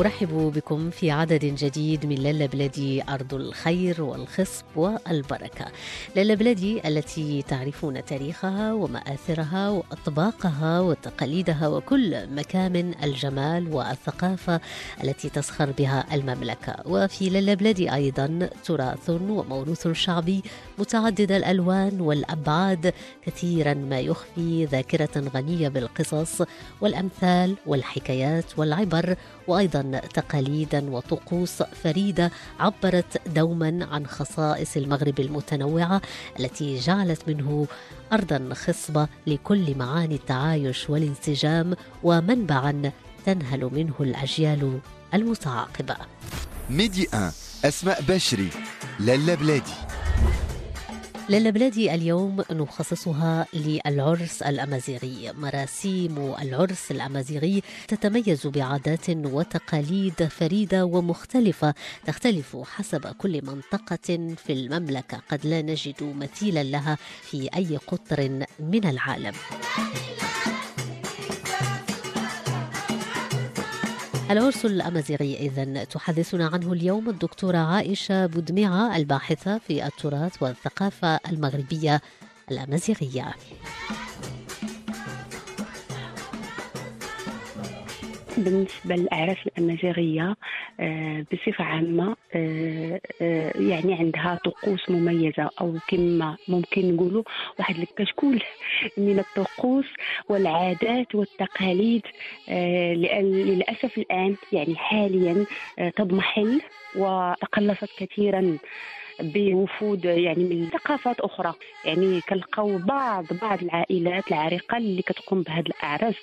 أرحب بكم في عدد جديد من لالا بلادي أرض الخير والخصب والبركة. لالا بلادي التي تعرفون تاريخها ومآثرها وأطباقها وتقاليدها وكل مكامن الجمال والثقافة التي تسخر بها المملكة. وفي لالا بلادي أيضا تراث وموروث شعبي متعدد الألوان والأبعاد كثيرا ما يخفي ذاكرة غنية بالقصص والأمثال والحكايات والعبر تقاليدا وطقوس فريدة عبرت دوما عن خصائص المغرب المتنوعة التي جعلت منه أرضا خصبة لكل معاني التعايش والانسجام ومنبعا تنهل منه الأجيال المتعاقبة. ميدي 1 أسماء بشري لالا بلادي لالا بلادي اليوم نخصصها للعرس الأمازيغي. مراسيم العرس الأمازيغي تتميز بعادات وتقاليد فريدة ومختلفة تختلف حسب كل منطقة في المملكة. قد لا نجد مثيلا لها في أي قطر من العالم. العرس الأمازيغي إذا تحدثنا عنه اليوم الدكتورة عائشة بودميعة الباحثة في التراث والثقافة المغربية الأمازيغية. بالنسبة للأعراس الأمازيغية آه، بصفة عامة آه، آه، يعني عندها طقوس مميزة أو كما ممكن نقولوا واحد الكشكول من الطقوس والعادات والتقاليد للأسف الآن يعني حاليا تضمحل وتقلصت كثيرا بوفود يعني من ثقافات أخرى. يعني كنلقاو بعض بعض العائلات العريقة اللي كتقوم بهذه الاعراس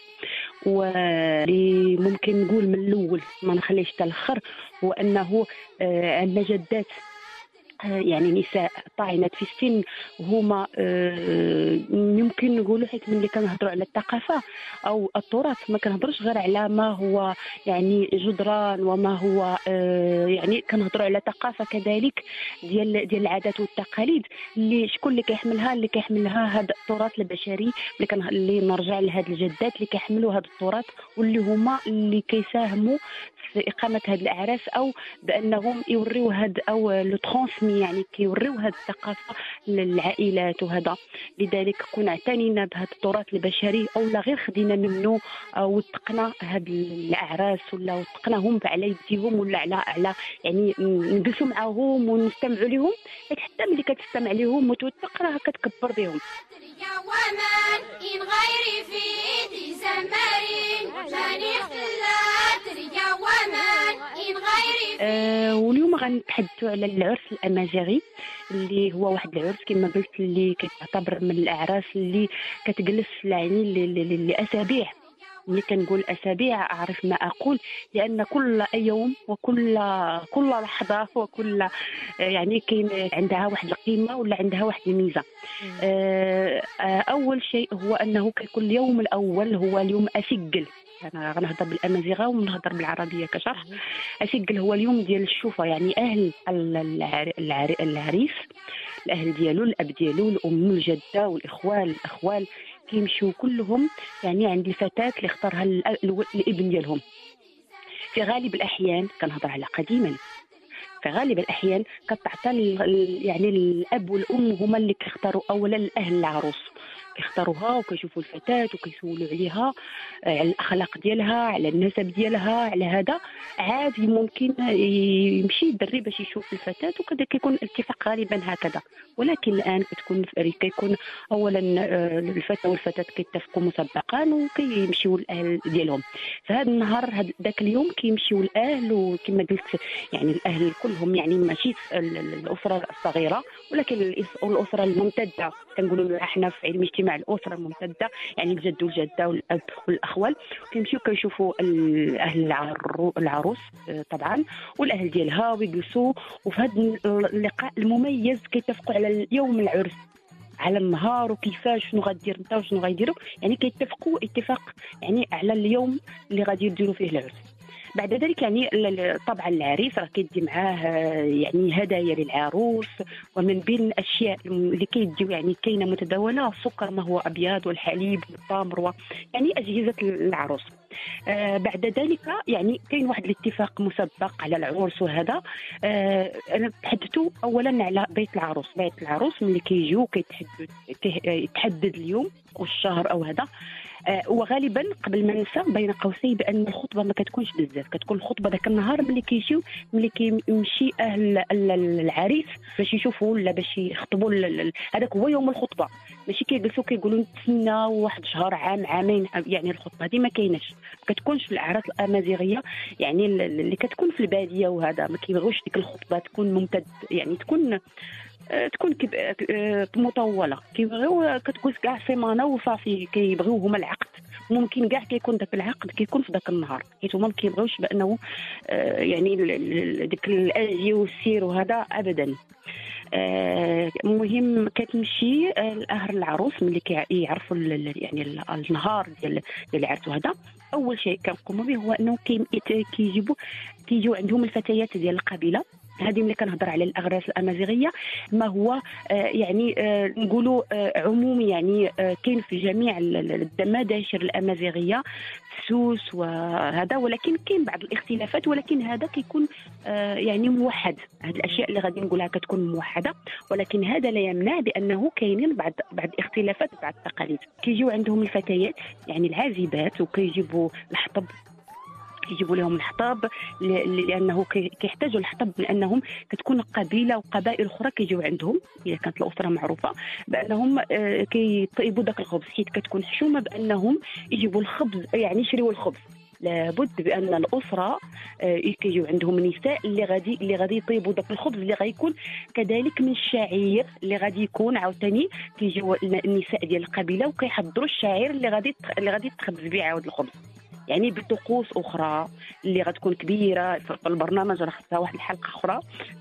واللي ممكن نقول من الأول ما نخليش حتى الآخر هو أنه عندنا جدات آه، يعني نساء طاعنات في السن هما آه، يمكن نقولوا حيت ملي كنهضروا على الثقافة أو التراث ما كنهضروش غير على ما هو يعني جدران وما هو آه، يعني كنهضروا على ثقافة كذلك ديال ديال العادات والتقاليد اللي شكون اللي كيحملها اللي كيحملها هذا التراث البشري اللي كان اللي نرجع لهاد الجدات اللي كيحملوا هذا التراث واللي هما اللي كيساهموا في اقامه هذه الأعراس أو بأنهم يوريو هاد أو le transmet يعني كيوريو هاد الثقافة للعائلات وهذا. لذلك كون اعتنينا بهذا التراث البشري أو لا غير خدينا منه أو وثقنا هاد الأعراس ولا وثقناهم على يديهم ولا على على يعني نجلسوا معاهم ونستمعوا لهم حتى ملي كتستمع لهم وتوثق راه كتكبر بهم. إن غيري في آه واليوم غنتحدثوا على العرس الأمازيغي اللي هو واحد العرس كما قلت اللي كتعتبر من الأعراس اللي كتجلس ل- ل- لأسابيع. ملي كنقول أسابيع أعرف ما أقول لأن كل يوم وكل كل لحظة وكل آه، يعني كاين عندها واحد القيمة ولا عندها واحد الميزة. آه، أول شيء هو أنه كيكون اليوم الأول هو اليوم اسجل أنا غنهضر بالامازيغه ونهضر بالعربية كشرح. اسجل هو اليوم ديال الشوفة يعني أهل ال- العر- العر- العريس الأهل ديالو الأب ديالو الأم الجدة والاخوال الأخوال. كيمشيو كلهم يعني عند الفتاه اللي اختارها الابن ديالهم. في غالب الأحيان كنهضر على قديما. في غالب الأحيان كتعطى يعني الأب والأم هما اللي كيختاروا اولا الأهل العروس. كيختاروها وكيشوفوا الفتاة وكيسولوا عليها آه، على الأخلاق ديالها على النسب ديالها على هذا. عادي ممكن يمشي الدري باش يشوف الفتاة وكذا كيكون الاتفاق غالبا هكذا. ولكن الآن كتكون كيكون اولا آه، الفتى والفتاة كيتفقوا مسبقا وكيمشيو الأهل ديالهم. فهذا النهار ذاك اليوم كيمشيو الأهل وكما قلت يعني الأهل كلهم يعني ماشي ال- ال- الأسرة الصغيرة ولكن الأسرة الممتدة كنقولوا إحنا في علم الاجتماع مع الأسرة الممتدة يعني الجد والجدة والأب والأخوال. كيمشيو كيشوفوا أهل العرو- العروس آه، طبعا والأهل ديالها ويجلسوا. وفي هذا اللقاء المميز كيتفقوا على يوم العرس على النهار وكيفاش شنو غدير أنت وشنو غيديروا يعني كيتفقوا اتفاق يعني على اليوم اللي غادي يديروا فيه العرس. بعد ذلك يعني طبعا العريس راه كيدي معاه آه، يعني هدايا للعروس ومن بين الأشياء اللي كيديو يعني كاينة متداولة السكر ما هو أبيض والحليب والتمر يعني أجهزة العروس. آه بعد ذلك يعني كاين واحد الاتفاق مسبق على العرس وهذا. آه أنا تحدثوا اولا على بيت العروس. بيت العروس ملي كيجيو كيتحدد كي- يتحدد اليوم والشهر أو هذا. وغالبا قبل ما ننسى بين قوسين بأن الخطبة ما كتكونش بزاف. كتكون الخطبة ذاك النهار ملي كيجيو ملي كيمشي أهل ال- ال- العريس باش يشوفوا ولا باش يخطبوا هذاك هو يوم الخطبة. ماشي كيجلسوا كيقولوا نتسنى واحد شهر عام عامين يعني الخطبة هذه ما كايناش. ما كتكونش في الأعراس الأمازيغية يعني ال- اللي كتكون في البادية وهذا ما كيبغيوش ديك الخطبة تكون ممتد يعني تكون آه، تكون كب... آه، مطولة. كيبغيو كتكون كاع سيمانة وصافي كيبغيو هما العقد. ممكن كاع كيكون داك العقد كيكون في داك النهار. حيت هما ما كيبغيوش بأنه آه، يعني ديك الاجي والسير وهذا ابدا. آه، المهم كتمشي آه، الاهل العروس ملي كيعرفوا يعني ال- النهار ديال ديال العرس وهذا. أول شيء كنقوموا به هو أنه كي- كيجيبوا كيجيو عندهم الفتيات ديال القبيلة. هذه ملي كنهضر على الاغراس الأمازيغية ما هو آه، يعني آه، نقولوا آه، عمومي يعني كاين في جميع ال- ال- المداشر الأمازيغية سوس وهذا ولكن كاين بعض الاختلافات ولكن هذا كيكون يعني موحد. هذه الأشياء اللي غادي نقولها كتكون موحدة ولكن هذا لا يمنع بأنه كاينين بعض بعض الاختلافات بعض التقاليد. كيجيو عندهم الفتيات يعني العازبات وكيجيبوا الحطب كيجيبوا لهم الحطب لأنه كي- كيحتاجوا الحطب لأنهم كتكون قبيلة وقبائل أخرى كيجيو عندهم إذا كانت الأسرة معروفة بأنهم آه، كيطيبوا داك الخبز. حيت كتكون حشومة بأنهم يجيبوا الخبز يعني يشريوا الخبز. لابد بأن الأسرة آه، كيجيو عندهم النساء اللي غادي اللي غادي يطيبوا داك الخبز اللي غيكون كذلك من الشعير اللي غادي يكون عاوتاني كيجيو النساء ديال القبيلة وكيحضروا الشعير اللي غادي اللي غادي يتخبز به عاود الخبز. يعني بطقوس أخرى اللي غتكون كبيرة في البرنامج راه خصها واحد الحلقة أخرى.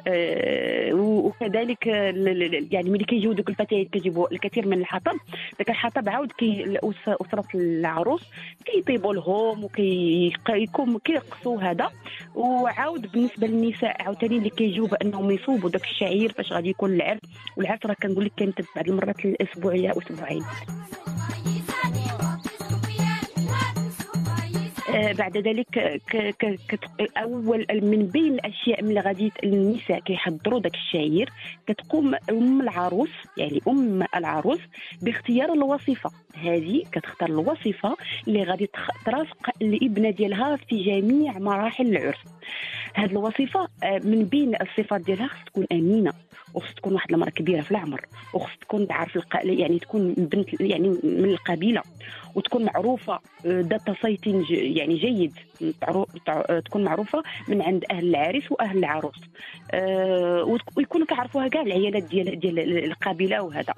آه، وكذلك يعني ملي كيجيو دوك الفتيات كيجيبوا الكثير من الحطب. داك الحطب عاود كي أسرة العروس كيطيبوا لهم وكيكون كيرقصوا هذا. وعاود بالنسبة للنساء عاوتاني اللي كيجيو بأنهم يصوبوا داك الشعير فاش غادي يكون العرس والعرس راه كنقول لك كيمتد بعض المرات الأسبوعية أسبوعين. بعد ذلك ك ك كت- أول من بين الأشياء اللي غادي النساء كيحضروا داك الشعير كتقوم أم العروس يعني أم العروس باختيار الوظيفه هذه كتختار الوظيفه اللي غادي ترافق الإبنة ديالها في جميع مراحل العرس. هذه الوظيفه آه، من بين الصفات ديالها خص تكون امينه وخص تكون واحد المرأة كبيرة في العمر وخص تكون تعرف الق... يعني تكون بنت يعني من القبيلة. وتكون معروفة آه، ذات صيت ج- يعني جيد. آه، تكون معروفة من عند أهل العريس وأهل العروس. آه، ويكونوا كيعرفوها كاع العيالات ديال ديال القبيلة وهذا.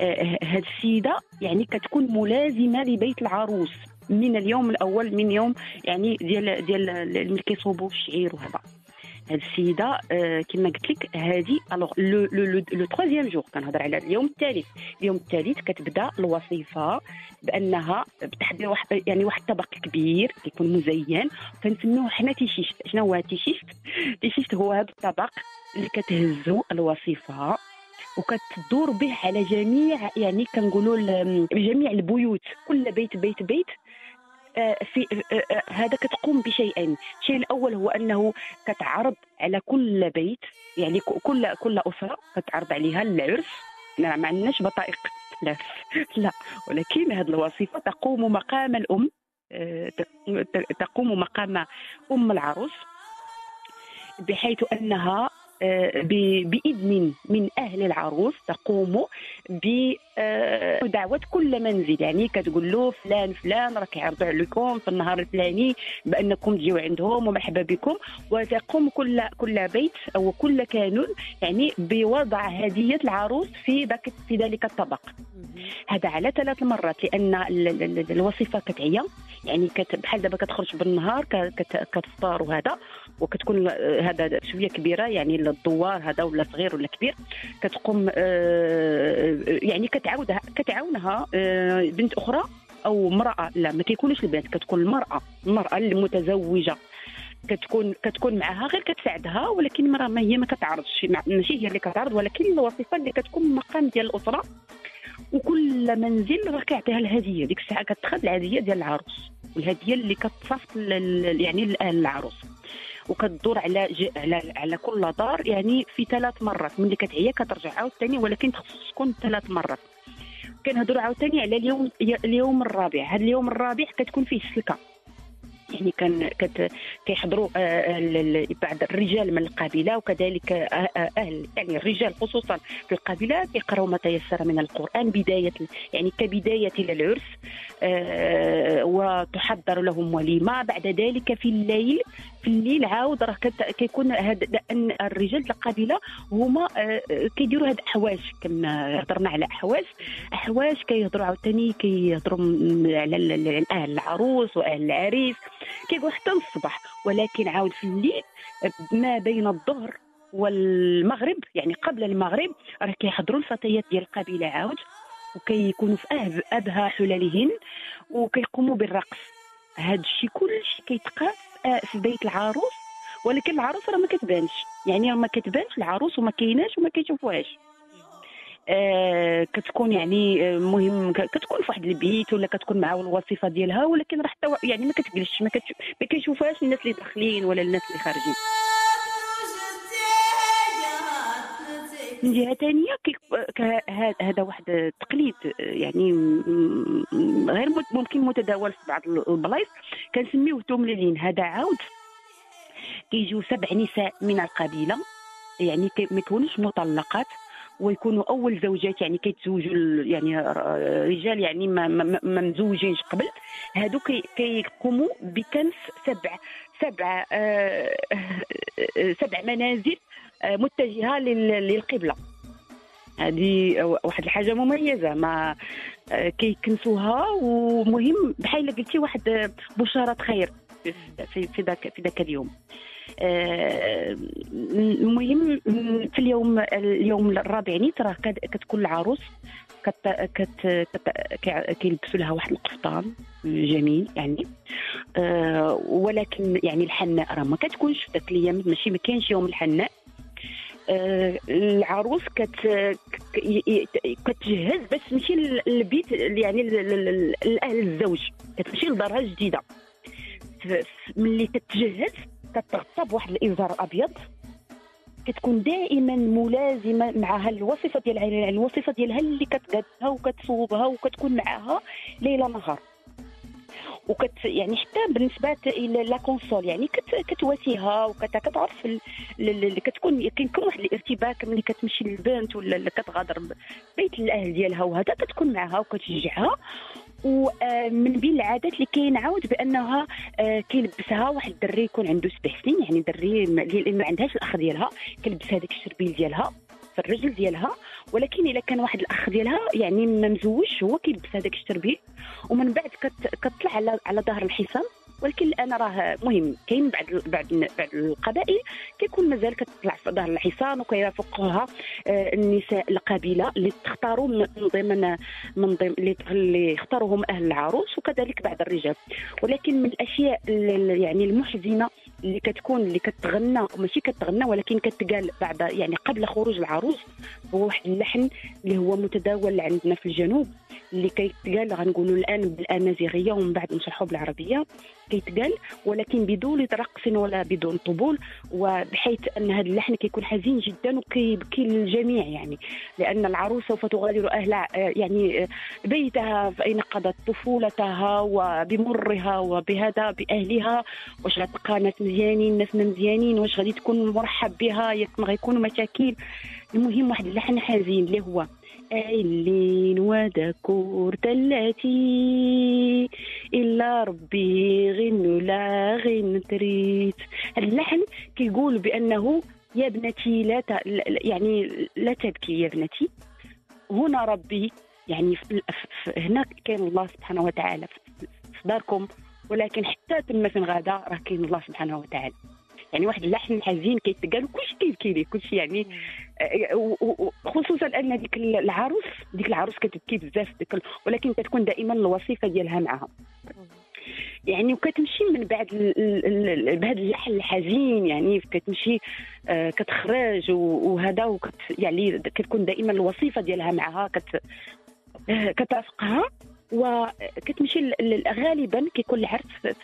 آه، هاد السيدة يعني كتكون ملازمة لبيت العروس من اليوم الأول من يوم يعني ديال ديال ملي كيصوبوا الشعير وهذا. هاد السيدة آه كما قلت لك هذه alors le troisième jour كنهضر على اليوم الثالث. اليوم الثالث كتبدا الوظيفه بأنها بتحضير واحد يعني واحد الطبق كبير كيكون مزين. كنسميوه حنا تيشيشت شنو هو تيشيشت تيشيشت هو هذا الطبق اللي كتهزو الوظيفه وكتدور به على جميع يعني كنقولوا جميع البيوت. كل بيت بيت بيت في آه، آه، هذا كتقوم بشيئين. الشيء الأول هو أنه كتعرض على كل بيت يعني كل كل أسرة كتعرض عليها العرس. ما عندناش بطائق. لا لا. ولكن هذه الوظيفه تقوم مقام الأم آه، تقوم مقام أم العروس بحيث أنها آه، بإذن من أهل العروس تقوم بدعوه كل منزل. يعني كتقول له فلان فلان راه كيعرضوا عليكم في النهار الفلاني بأنكم تجيو عندهم ومرحبا بكم. وتقوم كل كل بيت أو كل كانون يعني بوضع هدية العروس في ذاك في ذلك الطبق. هذا على ثلاث مرات لأن ال- ال- ال- الوصفة كتعيا. يعني بحال دابا كتخرج بالنهار كتفطر وهذا وكتكون آه، هذا شوية كبيرة يعني الدوار هذا ولا صغير ولا كبير كتقوم آه، يعني كتعاودها كتعاونها آه، بنت أخرى أو امرأة لا ما كيكونوش البنات كتكون المرأة المرأة المتزوجة. كتكون كتكون معها غير كتساعدها ولكن المرأة ما هي ما كتعرضش ماشي هي اللي كتعرض ولكن الوظيفة اللي كتكون مقام ديال الأسرة وكل منزل راه كيعطيها الهديه ديك الساعة كتخذ الهديه ديال العروس والهديه اللي كتصيفط لل- يعني لأهل العروس. وكتدور على ج... على على كل دار يعني في ثلاث مرات. ملي كتعيا كترجع عاوتاني ولكن خص تكون ثلاث مرات. كنهضروا عاوتاني على اليوم اليوم الرابع. هذا اليوم الرابع كتكون فيه السلكه يعني كان كت كيحضروا آه، بعض الرجال من القبيلة وكذلك آه، آه، أهل يعني الرجال خصوصا في القبيلة كيقراوا ما تيسر من القرآن بداية يعني كبداية للعرس وتحضر لهم وليمة. بعد ذلك في الليل في الليل عاود راه كيكون لأن الرجال القبيلة هما آه، آه، كيديروا هاد احواج كما هضرنا على احواج احواج كيهضروا عاوتاني كيهضروا على أهل العروس وأهل العريس. كيقول حتى الصباح ولكن عاود في الليل ما بين الظهر والمغرب يعني قبل المغرب راه كيحضروا الفتيات ديال القبيلة عاود. وكيكونوا في أبهى حللهن وكيقوموا بالرقص. هذا الشيء كلشي كيتقاس آه، في بيت العروس ولكن العروس راه ما كتبانش يعني راه ما كتبانش العروس وما كايناش وما كيشوفوهاش آه كتكون يعني آه، مهم كتكون في واحد البيت ولا كتكون معاه الوظيفه ديالها ولكن راه حتى يعني ما كتجلسش ما. ما كيشوفهاش الناس اللي داخلين ولا الناس اللي خارجين من جهة ثانية هذا واحد التقليد يعني غير ممكن متداول في بعض ال- البلايص. كنسميوه تومليلين. هذا عاود كيجيو سبع نساء من القبيلة. يعني ما يكونوش مطلقات ويكونوا أول زوجات يعني كيتزوجوا يعني رجال يعني ما ما, مزوجينش قبل. هادو كي- كيقوموا بكنس سبع سبع آه، سبع منازل متجهة لل- للقبلة. هذه واحد الحاجة مميزة ما آه، كيكنسوها ومهم بحال قلتي واحد آه، بشارة خير في ذاك في ذاك اليوم. آه، المهم في اليوم اليوم الرابع نيت راه كت- كتكون العروس كت كت كت كي- كيلبسوا لها واحد القفطان جميل يعني. آه ولكن يعني الحناء راه ما كتكونش في ذاك الأيام ماشي ما كاينش يوم الحناء. آه العروس كت كتجهز باش تمشي للبيت يعني لأهل الزوج. كتمشي لدارها الجديدة. ملي كتجهز كتغطى بواحد الازار أبيض. كتكون دائما ملازمة معها الوصفة يعني الوصفة ديالها اللي كتقادها وكتصوبها وكتكون معها ليل نهار. وكت يعني حتى بالنسبة elle la console يعني كت كتواسيها وكتعرف كتكون كيكون واحد الارتباك ملي كتمشي للبنت ولا كتغادر بيت الأهل ديالها وهذا كتكون معها وكتشجعها. ومن بين العادات اللي كاين عاود بأنها آه، كيلبسها واحد الدري يكون عنده سبع سنين يعني دري ما- عندهاش الأخ ديالها كيلبسها داك الشربيل ديالها. في الرجل ديالها ولكن إلا كان واحد الأخ ديالها يعني ما مزوجش هو كيلبس هذاك الشربيل ومن بعد كت- كتطلع على على ظهر الحصان ولكن الآن راه مهم كاين بعض بعض بعض القبائل كيكون مازال كتطلع في ظهر الحصان وكيرافقها آه، النساء القبيلة اللي تختاروا من ضمن من ضمن اللي اختاروهم أهل العروس وكذلك بعض الرجال. ولكن من الأشياء ال- ال- يعني المحزنة اللي كتكون اللي كتغنى ماشي كتغنى ولكن كتقال بعد يعني قبل خروج العروس هو واحد اللحن اللي هو متداول عندنا في الجنوب. اللي كيتقال غنقولوا الآن بالأمازيغية ومن بعد نشرحوا بالعربية كيتقال ولكن بدون رقص ولا بدون طبول وبحيث أن هذا اللحن كيكون حزين جدا وكيبكي الجميع يعني. لأن العروس سوف تغادر آه، يعني بيتها فاين قضت طفولتها وبمرها وبهذا بأهلها واش غتلقى ناس مزيانين ناس مزيانين واش غادي تكون مرحب بها ما غيكونوا مشاكل. المهم واحد اللحن حزين اللي هو أيلين ودكور تلاتي. إلا ربي غن لا غن تريت. اللحن كيقول بأنه يا ابنتي لا ت... يعني لا تبكي يا ابنتي هنا ربي يعني في... في... هنا كان الله سبحانه وتعالى في في داركم. ولكن حتى تما فين غادا راه كاين الله سبحانه وتعالى. يعني واحد اللحن حزين كيتقال وكلشي كيبكي ليه كلشي يعني آه، خصوصا أن ديك العروس ديك العروس كتبكي بزاف ديك ولكن كتكون دائما الوصيفة ديالها معها. يعني وكتمشي من بعد بهذا اللحن الحزين يعني كتمشي آه، كتخرج وهذا وكت يعني كتكون دائما الوصيفة ديالها معها كت آه، كترافقها وكتمشي غالبا كيكون العرس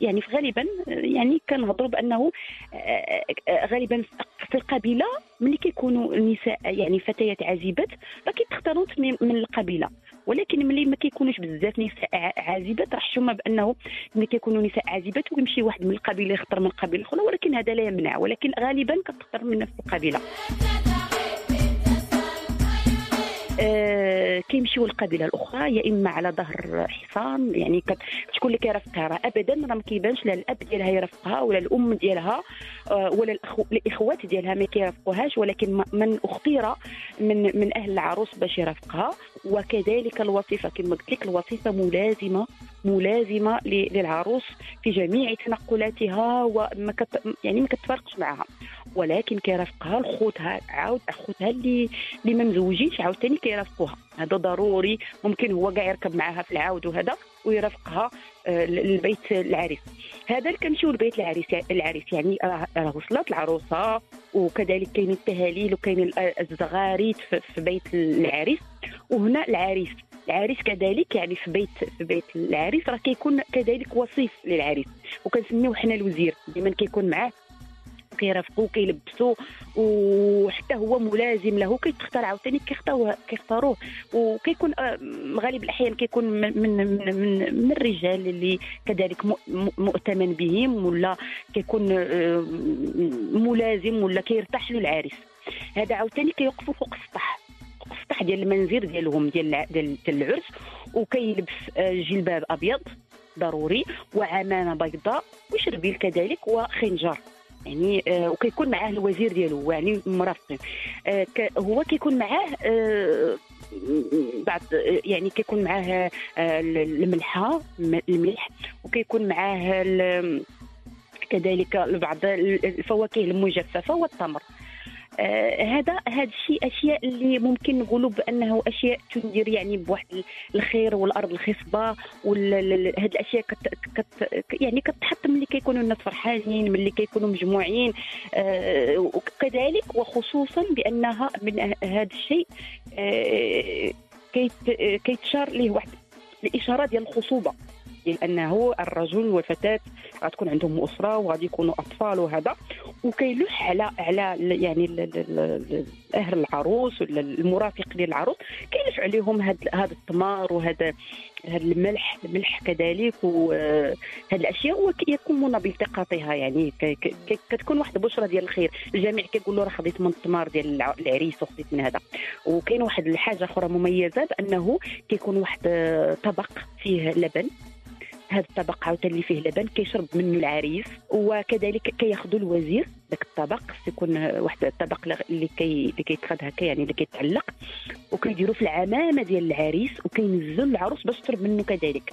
يعني غالبا يعني كنهضروا بانه آه، آه، غالبا في القبيلة ملي كيكونوا النساء يعني فتيات عازبات راه كيتختاروا من القبيلة. ولكن ملي ما كيكونوش بزاف نساء عازبات راه حشومه بأنه ملي كيكونوا نساء عازبات ويمشي واحد من القبيلة يختار من القبيلة الأخرى ولكن هذا لا يمنع. ولكن غالبا كتختار من نفس القبيلة. كيمشيو القبيله الأخرى يا إما على ظهر حصان يعني شكون اللي كيرافقها راه ابدا راه ما كيبانش لا الأب ديالها يرافقها ولا الأم ديالها آه، ولا. الإخوات ديالها ما كيرافقوهاش ولكن من اختير من من أهل العروس باش يرافقها وكذلك الوظيفه كما قلت لك الوظيفه ملازمة ملازمة للعروس في جميع تنقلاتها وما كت... يعني ما كتفرقش معها ولكن كيرافقها لخوتها عاود أخوتها اللي اللي ما مزوجينش عاوتاني كيرافقوها. هذا ضروري ممكن هو كاع يركب معاها في العاود وهذا ويرافقها آه، للبيت العريس. هذا اللي كنمشيو لبيت العريس العريس. يعني راه وصلت العروسة وكذلك كاين التهاليل وكاين ال- الزغاريت في بيت العريس. وهنا العريس العريس كذلك يعني في بيت في بيت العريس راه كيكون كذلك وصيف للعريس وكنسميوه حنا الوزير دائما كيكون معاه كيرافقوه كيلبسوه وحتى هو ملازم له كيتختار عاوتاني كيختاروه كيختاروه وكيكون آه، غالب الأحيان كيكون من من من, من, الرجال اللي كذلك مؤتمن بهم ولا كيكون آه، ملازم ولا كيرتاح له العريس هذا عاوتاني كيوقفوا فوق السطح. السطح ديال المنزل ديالهم ديال ديال العرس وكيلبس آه، جلباب أبيض ضروري وعمامة بيضاء وشربيل كذلك وخنجر. يعني آه وكيكون معاه الوزير ديالو يعني مرافقين. آه هو كيكون معاه آه بعض آه، يعني كيكون معاه آه الملحة الملح وكيكون معاه كذلك بعض الفواكه المجففة والتمر. هذا هذا الشيء أشياء اللي ممكن نقولوا بأنه أشياء تندير يعني بواحد الخير والأرض الخصبة وهاد الأشياء كت كت يعني كتحط ملي كيكونوا الناس فرحانين ملي كيكونوا مجموعين آه وكذلك وخصوصا بأنها من هذا الشيء آه كيت كيتشار ليه واحد الإشارة ديال الخصوبة. ديال أنه الرجل والفتاة غتكون عندهم أسرة وغادي يكونوا أطفال وهذا. وكيلوح على على يعني أهل العروس ولا المرافق للعروس كيلوح عليهم هذا التمر وهذا هذا الملح الملح كذلك وهذه الأشياء ويقومون بالتقاطها يعني. كتكون واحد البشرة ديال الخير. الجميع كيقول له راه خديت من التمر ديال الع- العريس وخديت من هذا. وكاين واحد الحاجة أخرى مميزة بأنه كيكون واحد آه، طبق فيه لبن. هذا الطبق عاوتاني اللي فيه لبن كيشرب منه العريس وكذلك كياخذوا الوزير ذاك الطبق يكون واحد الطبق اللي كي اللي كيتخذ هكا يعني اللي كيتعلق وكيديروا في العمامة ديال العريس وكينزلوا العروس باش تشرب منه كذلك.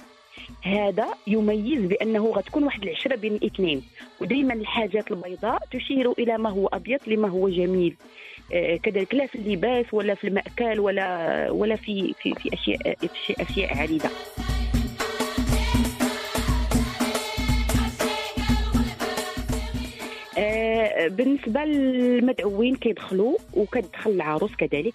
هذا يميز بأنه غتكون واحد العشرة بين الاثنين ودائما الحاجات البيضاء تشير إلى ما هو أبيض لما هو جميل. آه، كذلك لا في اللباس ولا في المأكل ولا ولا في في في اشياء في اشياء عديده بالنسبة للمدعوين كيدخلوا وكتدخل العروس كذلك.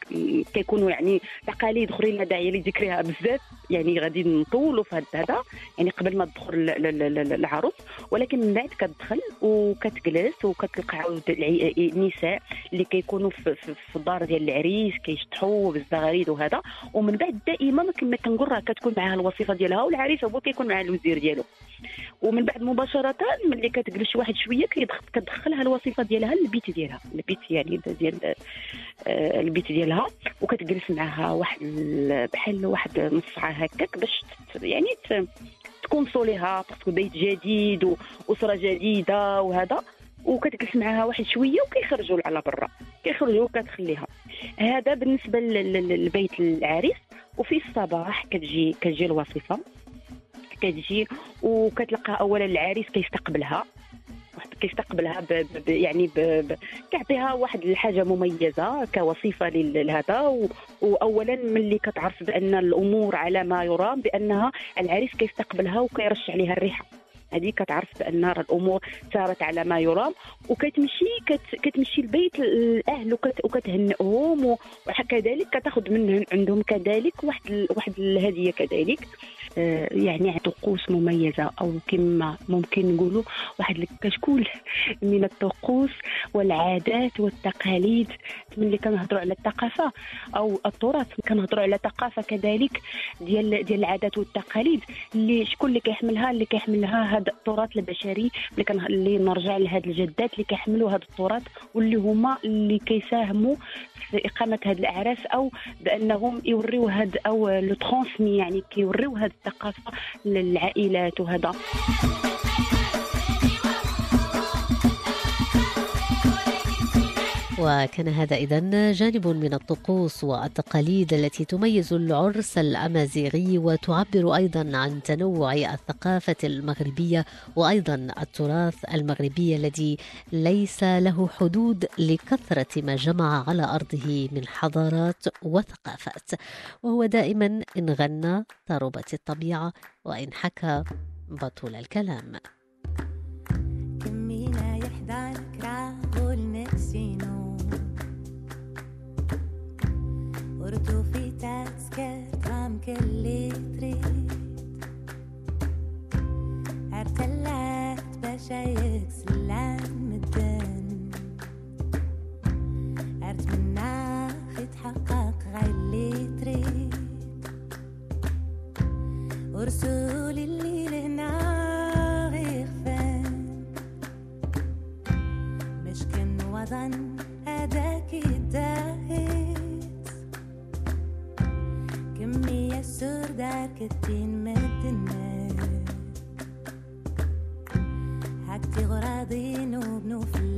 كيكونوا يعني تقاليد أخرين لا داعي لذكرها بزاف. يعني غادي نطولوا في هذا يعني قبل ما تدخل ال- ال- ال- العروس. ولكن من بعد كتدخل وكتجلس وكتلقى عاود النساء اللي كيكونوا في, في, الدار ديال العريس كيشطحوا بالزغاريد وهذا. ومن بعد دائما كما كنقول راه كتكون معها الوصيفة ديالها والعريس هو كيكون معاه الوزير ديالو. ومن بعد مباشرة ملي كتجلس واحد شوية كيدخل كتدخلها الوصيفة ديالها للبيت ديالها. البيت يعني ديال آه، البيت ديالها. وكتجلس معها واحد ال- بحال واحد نص ساعه هكاك باش يعني تكونسوليها باسكو بيت جديد واسره جديدة وهذا. وكتجلس معها واحد شوية وكيخرجوا على برا. كيخرجوا وكتخليها. هذا بالنسبة لل- لل- لبيت العريس. وفي الصباح كتجي كتجي الوصيفة. كتجي وكتلقى أولا العريس كيستقبلها. كيستقبلها ب... ب... يعني ب... ب... كيعطيها واحد الحاجة مميزة كوصيفة لهذا. واولا ملي كتعرف بأن الأمور على ما يرام بأنها العريس كيستقبلها وكيرش عليها الريحة هذه كتعرف بأن الأمور سارت على ما يرام وكتمشي كت... كتمشي لبيت الأهل وكت... وكتهنئهم وكذلك كتاخذ من عندهم كذلك واحد. واحد الهدية كذلك يعني طقوس مميزة أو كما ممكن نقولوا واحد الكشكول من الطقوس والعادات والتقاليد ملي كنهضروا على الثقافة أو التراث كنهضروا على ثقافة كذلك ديال ديال العادات والتقاليد اللي شكون اللي كيحملها اللي كيحملها هذا التراث البشري اللي كان اللي نرجع لهاد الجدات اللي كيحملوا هذا التراث واللي هما اللي كيساهموا في إقامة هذه الأعراس أو بأنهم يوريو هاد أو le transmet يعني كيوريو هاد الثقافة للعائلات وهذا وكان هذا إذا جانب من الطقوس والتقاليد التي تميز العرس الأمازيغي وتعبر أيضا عن تنوع الثقافة المغربية وأيضا التراث المغربي الذي ليس له حدود لكثرة ما جمع على أرضه من حضارات وثقافات. وهو دائما إن غنى طربت الطبيعة وإن حكى بطل الكلام. ارتلات باشا يكسلان مدن ارتمنى يتحقق غير اللي تريد. ورسول الليل هنا يخفن مش كان وطن هداك يداهيت. كمية سور دار كتين مدنات حاجتي غراضين وبنو فلاح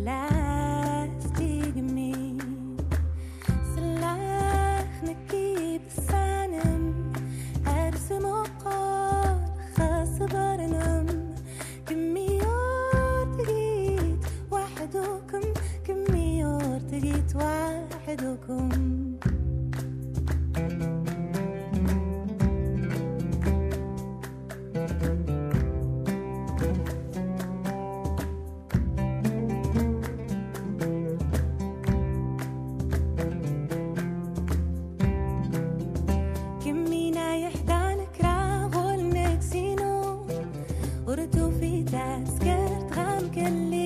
إذا سكرت غمك اللي